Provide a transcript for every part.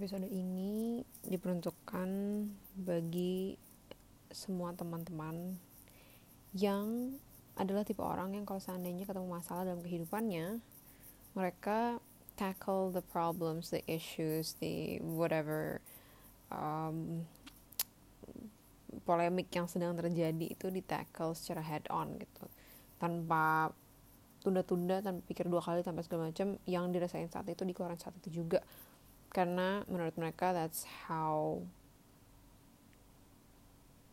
episode ini diperuntukkan bagi semua teman-teman yang adalah tipe orang yang kalau seandainya ketemu masalah dalam kehidupannya, mereka tackle the problems, the issues, the whatever um, polemik yang sedang terjadi itu di tackle secara head on gitu, tanpa tunda-tunda, tanpa pikir dua kali, tanpa segala macam yang dirasain saat itu dikeluarin saat itu juga karena menurut mereka that's how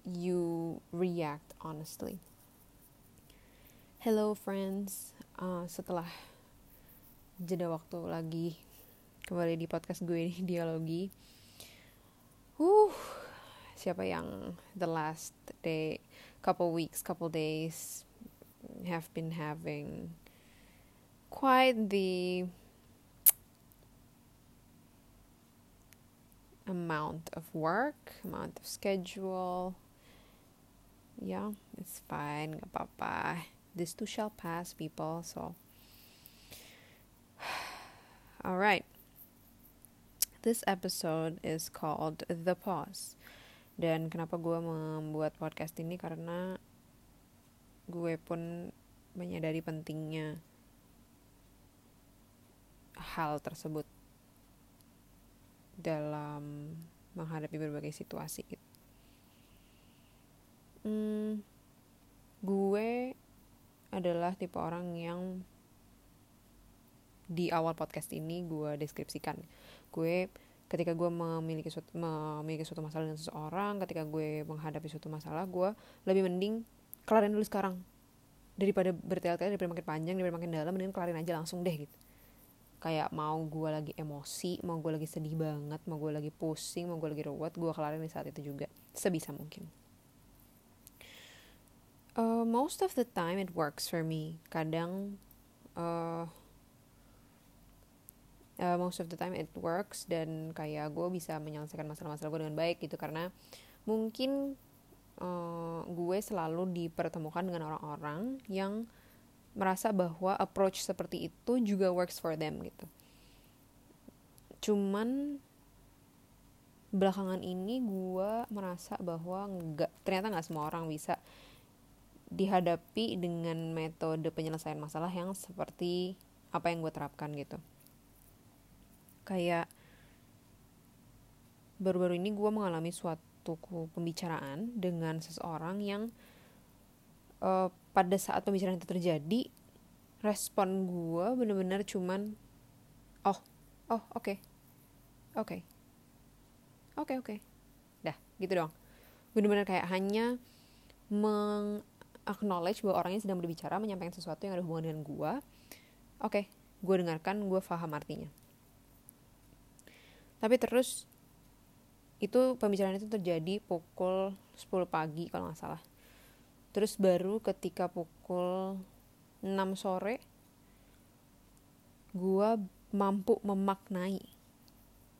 you react honestly. Hello friends. Uh, setelah jeda waktu lagi kembali di podcast gue di dialogi. Uh siapa yang the last day couple weeks couple days have been having quite the amount of work, amount of schedule. Yeah, it's fine, gak apa-apa. This too shall pass, people. So, all right. This episode is called The Pause. Dan kenapa gue membuat podcast ini karena gue pun menyadari pentingnya hal tersebut dalam menghadapi berbagai situasi gitu. Hmm, gue adalah tipe orang yang di awal podcast ini gue deskripsikan. Gue ketika gue memiliki suatu, memiliki suatu masalah dengan seseorang ketika gue menghadapi suatu masalah gue lebih mending kelarin dulu sekarang. Daripada bertele-tele daripada makin panjang daripada makin dalam mending kelarin aja langsung deh gitu kayak mau gue lagi emosi mau gue lagi sedih banget mau gue lagi pusing mau gue lagi ruwet gue kelarin di saat itu juga. Sebisa mungkin. Uh, most of the time it works for me. Kadang uh, uh, most of the time it works dan kayak gue bisa menyelesaikan masalah-masalah gue dengan baik gitu. Karena mungkin uh, gue selalu dipertemukan dengan orang-orang yang merasa bahwa approach seperti itu juga works for them gitu. Cuman belakangan ini gue merasa bahwa nggak ternyata nggak semua orang bisa dihadapi dengan metode penyelesaian masalah yang seperti apa yang gue terapkan gitu. Kayak baru-baru ini gue mengalami suatu pembicaraan dengan seseorang yang uh, pada saat pembicaraan itu terjadi respon gue bener-bener cuman oh oh oke okay. oke okay. oke okay, oke okay. dah gitu dong bener-bener kayak hanya meng acknowledge bahwa orangnya sedang berbicara menyampaikan sesuatu yang ada hubungan dengan gue oke okay, gue dengarkan gue paham artinya tapi terus itu pembicaraan itu terjadi pukul 10 pagi kalau nggak salah terus baru ketika pukul 6 sore gue mampu memaknai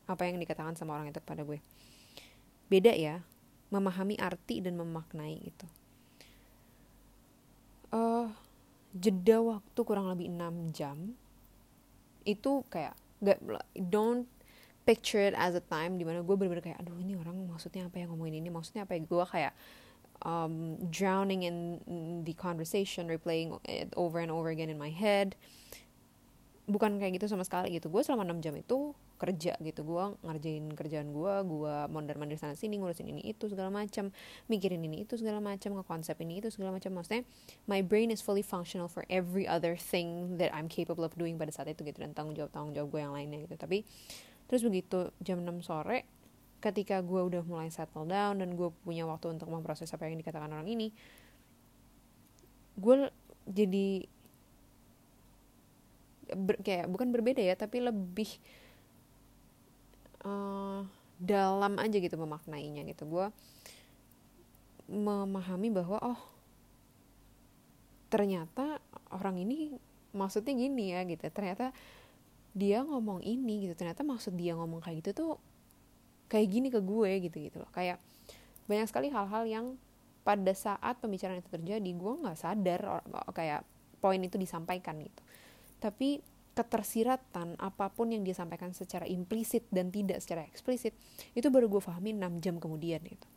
apa yang dikatakan sama orang itu kepada gue. Beda ya memahami arti dan memaknai itu uh, jeda waktu kurang lebih 6 jam itu kayak gak don't picture it as a time di mana gue bener-bener kayak aduh ini orang maksudnya apa yang ngomongin ini? Maksudnya apa ya? Gue kayak um, drowning in the conversation, replaying it over and over again in my head. Bukan kayak gitu sama sekali gitu. Gue selama 6 jam itu kerja gitu. Gue ngerjain kerjaan gue, gue mondar-mandir sana sini, ngurusin ini itu segala macam, mikirin ini itu segala macam, konsep ini itu segala macam. Maksudnya, my brain is fully functional for every other thing that I'm capable of doing pada saat itu gitu dan tanggung jawab tanggung jawab gue yang lainnya gitu. Tapi terus begitu jam 6 sore ketika gue udah mulai settle down dan gue punya waktu untuk memproses apa yang dikatakan orang ini gue jadi ber, kayak bukan berbeda ya tapi lebih uh, dalam aja gitu memaknainya gitu. Gue memahami bahwa oh ternyata orang ini maksudnya gini ya gitu. Ternyata dia ngomong ini gitu. Ternyata maksud dia ngomong kayak gitu tuh kayak gini ke gue gitu gitu loh. Kayak banyak sekali hal-hal yang pada saat pembicaraan itu terjadi gue nggak sadar kayak poin itu disampaikan gitu. Tapi ketersiratan apa pun yang dia sampaikan secara implisit dan tidak secara eksplisit itu baru gue pahami 6 jam kemudian gitu.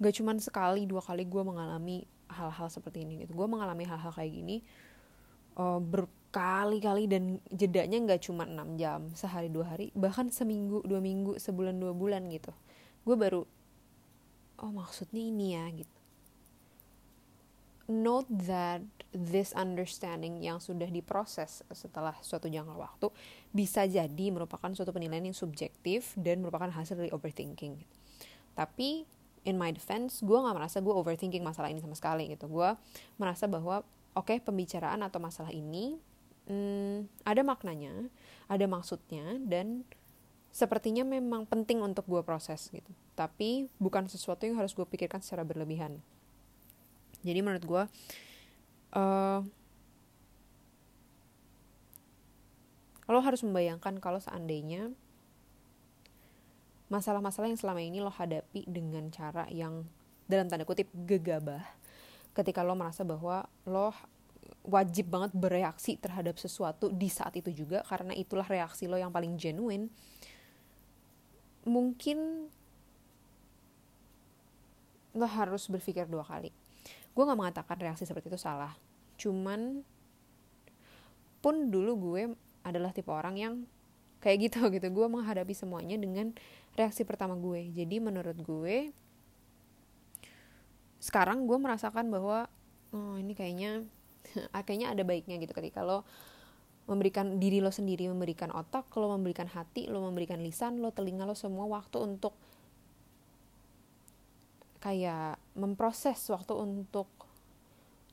Gak cuman sekali dua kali gue mengalami hal-hal seperti ini gitu. Gue mengalami hal-hal kayak gini uh, berkali-kali dan jedanya nggak cuma 6 jam sehari dua hari bahkan seminggu dua minggu sebulan dua bulan gitu gue baru oh maksudnya ini ya gitu note that this understanding yang sudah diproses setelah suatu jangka waktu bisa jadi merupakan suatu penilaian yang subjektif dan merupakan hasil dari overthinking. Tapi in my defense, gue nggak merasa gue overthinking masalah ini sama sekali gitu. Gue merasa bahwa oke okay, pembicaraan atau masalah ini hmm, ada maknanya, ada maksudnya dan sepertinya memang penting untuk gue proses gitu. Tapi bukan sesuatu yang harus gue pikirkan secara berlebihan jadi menurut gue uh, lo harus membayangkan kalau seandainya masalah-masalah yang selama ini lo hadapi dengan cara yang dalam tanda kutip gegabah ketika lo merasa bahwa lo wajib banget bereaksi terhadap sesuatu di saat itu juga karena itulah reaksi lo yang paling genuine. Mungkin lo harus berpikir dua kali. Gue gak mengatakan reaksi seperti itu salah. Cuman pun dulu gue adalah tipe orang yang kayak gitu gitu. Gue menghadapi semuanya dengan reaksi pertama gue. Jadi menurut gue sekarang gue merasakan bahwa oh ini kayaknya kayaknya ada baiknya gitu ketika lo memberikan diri lo sendiri memberikan otak lo memberikan hati lo memberikan lisan lo telinga lo semua waktu untuk kayak memproses waktu untuk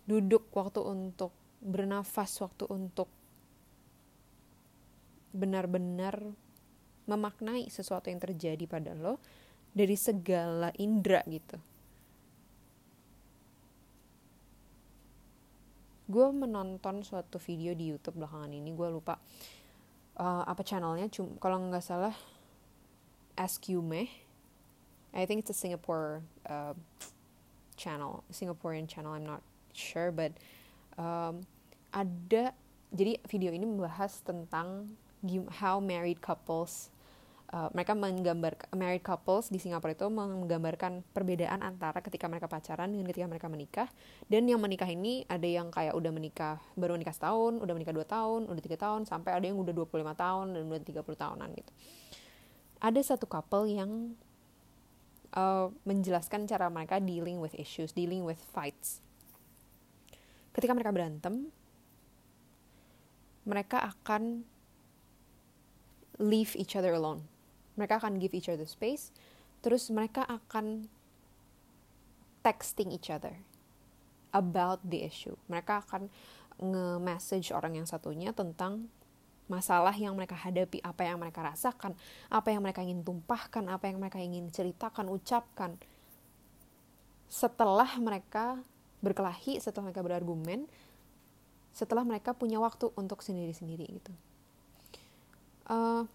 duduk waktu untuk bernafas waktu untuk benar-benar memaknai sesuatu yang terjadi pada lo dari segala indera gitu gue menonton suatu video di YouTube belakangan ini gue lupa uh, apa channelnya cuma kalau nggak salah Ask You Meh I think it's a Singapore uh, channel, Singaporean channel. I'm not sure, but um, ada jadi video ini membahas tentang how married couples uh, mereka menggambar married couples di Singapura itu menggambarkan perbedaan antara ketika mereka pacaran dengan ketika mereka menikah dan yang menikah ini ada yang kayak udah menikah baru menikah setahun udah menikah dua tahun udah tiga tahun sampai ada yang udah 25 tahun dan udah 30 tahunan gitu ada satu couple yang uh, menjelaskan cara mereka dealing with issues, dealing with fights. Ketika mereka berantem, mereka akan leave each other alone. Mereka akan give each other space, terus mereka akan texting each other about the issue. Mereka akan nge-message orang yang satunya tentang masalah yang mereka hadapi, apa yang mereka rasakan, apa yang mereka ingin tumpahkan, apa yang mereka ingin ceritakan, ucapkan. Setelah mereka berkelahi, setelah mereka berargumen, setelah mereka punya waktu untuk sendiri-sendiri gitu. Uh,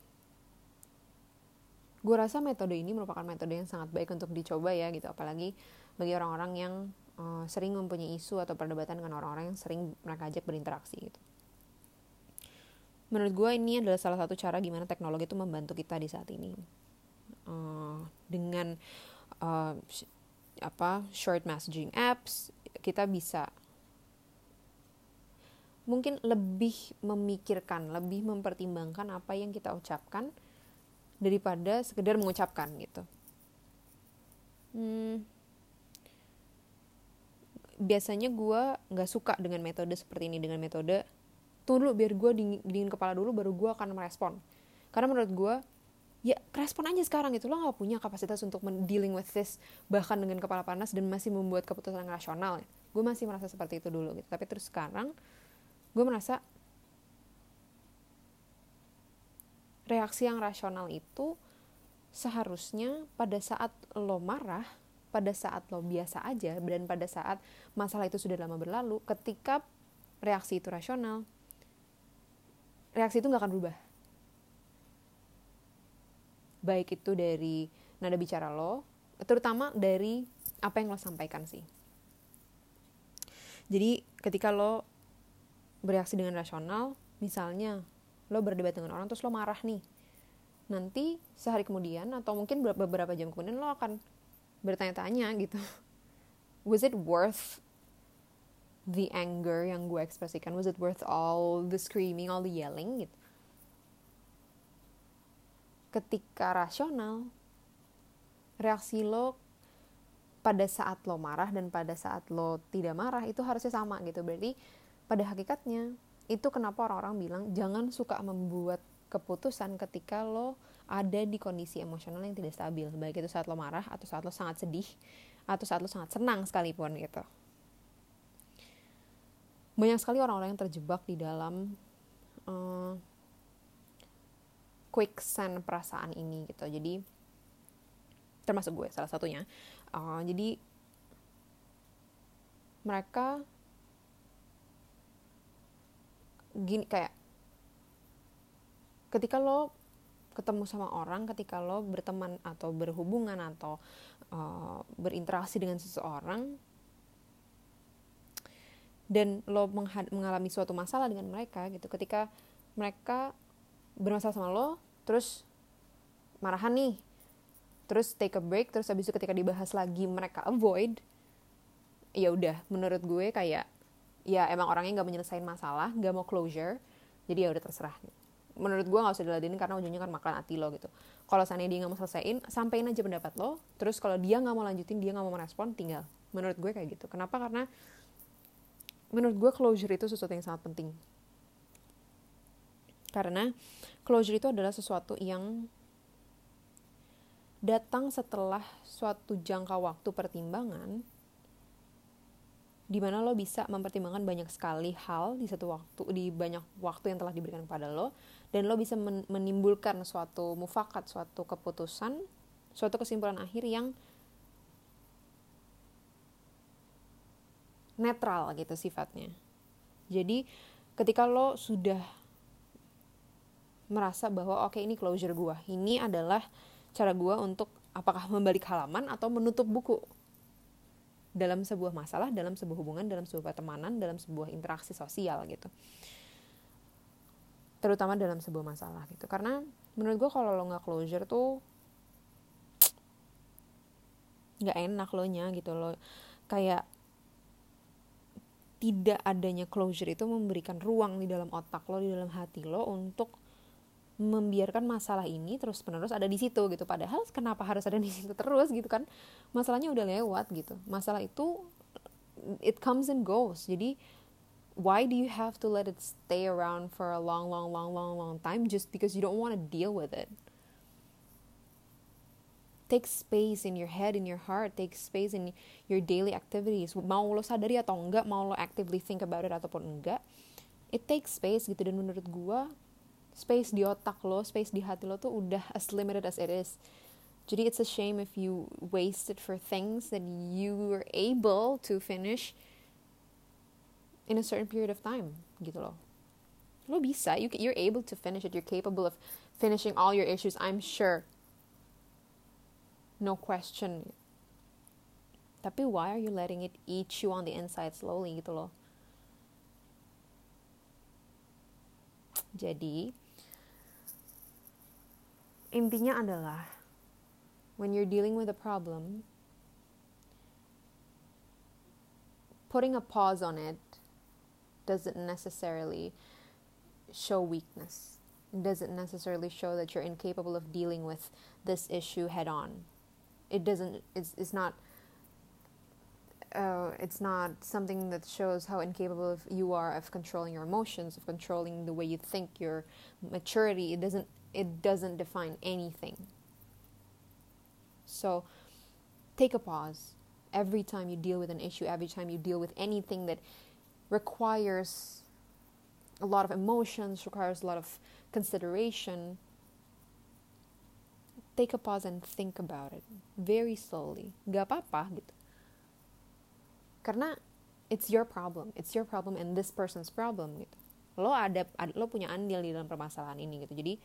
gue rasa metode ini merupakan metode yang sangat baik untuk dicoba ya gitu, apalagi bagi orang-orang yang uh, sering mempunyai isu atau perdebatan dengan orang-orang yang sering mereka ajak berinteraksi gitu. Menurut gue ini adalah salah satu cara gimana teknologi itu membantu kita di saat ini. Uh, dengan uh, apa short messaging apps kita bisa mungkin lebih memikirkan lebih mempertimbangkan apa yang kita ucapkan daripada sekedar mengucapkan gitu. Hmm, biasanya gue nggak suka dengan metode seperti ini dengan metode tunggu dulu biar gue dingin, dingin kepala dulu baru gue akan merespon. Karena menurut gue ya respon aja sekarang itu lo gak punya kapasitas untuk dealing with this bahkan dengan kepala panas dan masih membuat keputusan rasional. Gue masih merasa seperti itu dulu gitu. Tapi terus sekarang gue merasa reaksi yang rasional itu seharusnya pada saat lo marah pada saat lo biasa aja dan pada saat masalah itu sudah lama berlalu ketika reaksi itu rasional reaksi itu nggak akan berubah. Baik itu dari nada bicara lo terutama dari apa yang lo sampaikan sih. Jadi ketika lo bereaksi dengan rasional misalnya lo berdebat dengan orang terus lo marah nih. Nanti sehari kemudian atau mungkin beberapa jam kemudian lo akan bertanya-tanya gitu. Was it worth the anger yang gue ekspresikan? Was it worth all the screaming all the yelling gitu? Ketika rasional reaksi lo pada saat lo marah dan pada saat lo tidak marah itu harusnya sama gitu. Berarti pada hakikatnya itu kenapa orang-orang bilang jangan suka membuat keputusan ketika lo ada di kondisi emosional yang tidak stabil baik itu saat lo marah atau saat lo sangat sedih atau saat lo sangat senang sekalipun gitu. Banyak sekali orang-orang yang terjebak di dalam uh, quicksand perasaan ini gitu. Jadi termasuk gue salah satunya. Uh, jadi mereka gini kayak ketika lo ketemu sama orang ketika lo berteman atau berhubungan atau uh, berinteraksi dengan seseorang dan lo mengalami suatu masalah dengan mereka gitu ketika mereka bermasalah sama lo terus marahan nih terus take a break terus habis itu ketika dibahas lagi mereka avoid ya udah menurut gue kayak ya emang orangnya nggak menyelesaikan masalah nggak mau closure jadi ya udah terserah. Menurut gue nggak usah diladenin karena ujungnya kan makan hati lo gitu. Kalau seandainya dia nggak mau selesaiin sampein aja pendapat lo terus kalau dia nggak mau lanjutin dia nggak mau merespon tinggal. Menurut gue kayak gitu. Kenapa? Karena menurut gue closure itu sesuatu yang sangat penting. Karena closure itu adalah sesuatu yang datang setelah suatu jangka waktu pertimbangan di mana lo bisa mempertimbangkan banyak sekali hal di satu waktu di banyak waktu yang telah diberikan kepada lo dan lo bisa men menimbulkan suatu mufakat suatu keputusan suatu kesimpulan akhir yang netral gitu sifatnya. Jadi ketika lo sudah merasa bahwa oke okay, ini closure gue ini adalah cara gue untuk apakah membalik halaman atau menutup buku dalam sebuah masalah, dalam sebuah hubungan, dalam sebuah pertemanan, dalam sebuah interaksi sosial gitu. Terutama dalam sebuah masalah gitu. Karena menurut gue kalau lo nggak closure tuh nggak enak lo nya gitu lo kayak tidak adanya closure itu memberikan ruang di dalam otak lo di dalam hati lo untuk membiarkan masalah ini terus menerus ada di situ gitu. Padahal kenapa harus ada di situ terus gitu kan? Masalahnya udah lewat gitu. Masalah itu it comes and goes. Jadi why do you have to let it stay around for a long long long long long time just because you don't want to deal with it? Take space in your head in your heart. Take space in your daily activities. Mau lo sadari atau enggak mau lo actively think about it ataupun enggak it takes space gitu. Dan menurut gua space di otak lo, space di hati lo tuh udah as limited as it is. Jadi it's a shame if you waste it for things that you were able to finish in a certain period of time, gitu loh. Lo bisa, you, you're able to finish it. You're capable of finishing all your issues, I'm sure. No question. Tapi why are you letting it eat you on the inside slowly gitu loh. Jadi, intinya adalah when you're dealing with a problem putting a pause on it doesn't necessarily show weakness it doesn't necessarily show that you're incapable of dealing with this issue head on it doesn't it's, it's not uh, it's not something that shows how incapable you are of controlling your emotions, of controlling the way you think, your maturity. It doesn't it doesn't define anything. So take a pause every time you deal with an issue, every time you deal with anything that requires a lot of emotions, requires a lot of consideration. Take a pause and think about it very slowly. Gak apa-apa gitu. Karena it's your problem, it's your problem and this person's problem gitu. Lo ada, lo punya andil di dalam permasalahan ini gitu. Jadi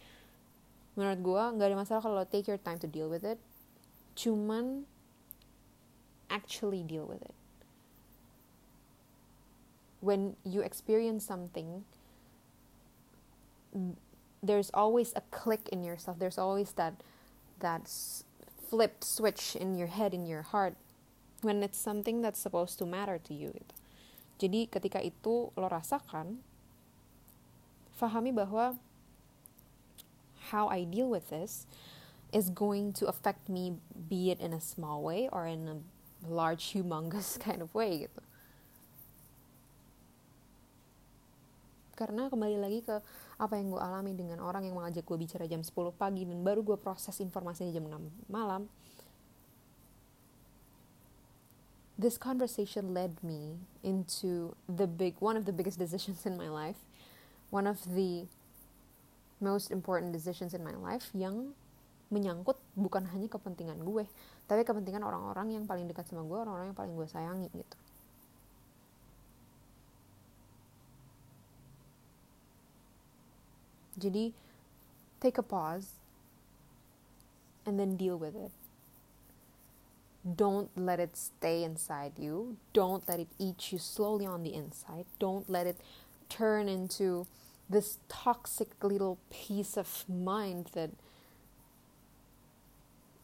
menurut gue nggak ada masalah kalau take your time to deal with it. Cuman actually deal with it. When you experience something there's always a click in yourself. There's always that that flipped switch in your head in your heart when it's something that's supposed to matter to you gitu. Jadi ketika itu lo rasakan, fahami bahwa how I deal with this is going to affect me be it in a small way or in a large humongous kind of way gitu. Karena kembali lagi ke apa yang gue alami dengan orang yang mengajak gue bicara jam 10 pagi dan baru gue proses informasinya jam 6 malam this conversation led me into the big one of the biggest decisions in my life one of the most important decisions in my life yang menyangkut bukan hanya kepentingan gue tapi kepentingan orang-orang yang paling dekat sama gue orang-orang yang paling gue sayangi gitu Jadi, take a pause and then deal with it. Don't let it stay inside you. Don't let it eat you slowly on the inside. Don't let it turn into this toxic little piece of mind that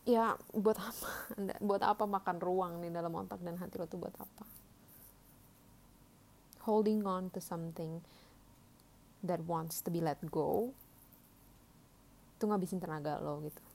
ya buat apa? Buat apa makan ruang nih dalam otak dan hati lo tuh buat apa? Holding on to something that wants to be let go itu ngabisin tenaga lo gitu